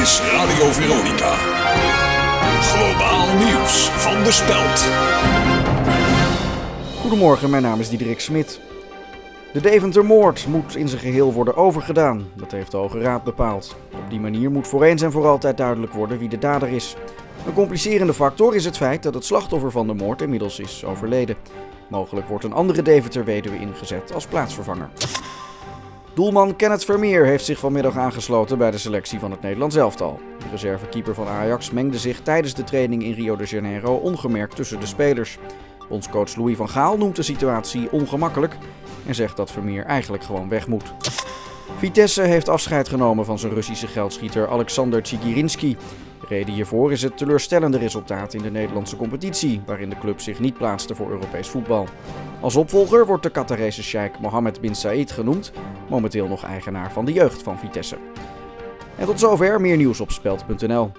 is Radio Veronica. Globaal nieuws van de Speld. Goedemorgen, mijn naam is Diederik Smit. De Deventermoord moet in zijn geheel worden overgedaan. Dat heeft de Hoge Raad bepaald. Op die manier moet voor eens en voor altijd duidelijk worden wie de dader is. Een complicerende factor is het feit dat het slachtoffer van de moord inmiddels is overleden. Mogelijk wordt een andere Deventer-weduwe ingezet als plaatsvervanger. Doelman Kenneth Vermeer heeft zich vanmiddag aangesloten bij de selectie van het Nederlands elftal. De reservekeeper van Ajax mengde zich tijdens de training in Rio de Janeiro ongemerkt tussen de spelers. Bondscoach Louis van Gaal noemt de situatie ongemakkelijk en zegt dat Vermeer eigenlijk gewoon weg moet. Vitesse heeft afscheid genomen van zijn Russische geldschieter Alexander Tsigirinski. De reden hiervoor is het teleurstellende resultaat in de Nederlandse competitie, waarin de club zich niet plaatste voor Europees voetbal. Als opvolger wordt de Qatarese sheik Mohammed bin Said genoemd, momenteel nog eigenaar van de jeugd van Vitesse. En tot zover meer nieuws op speld.nl.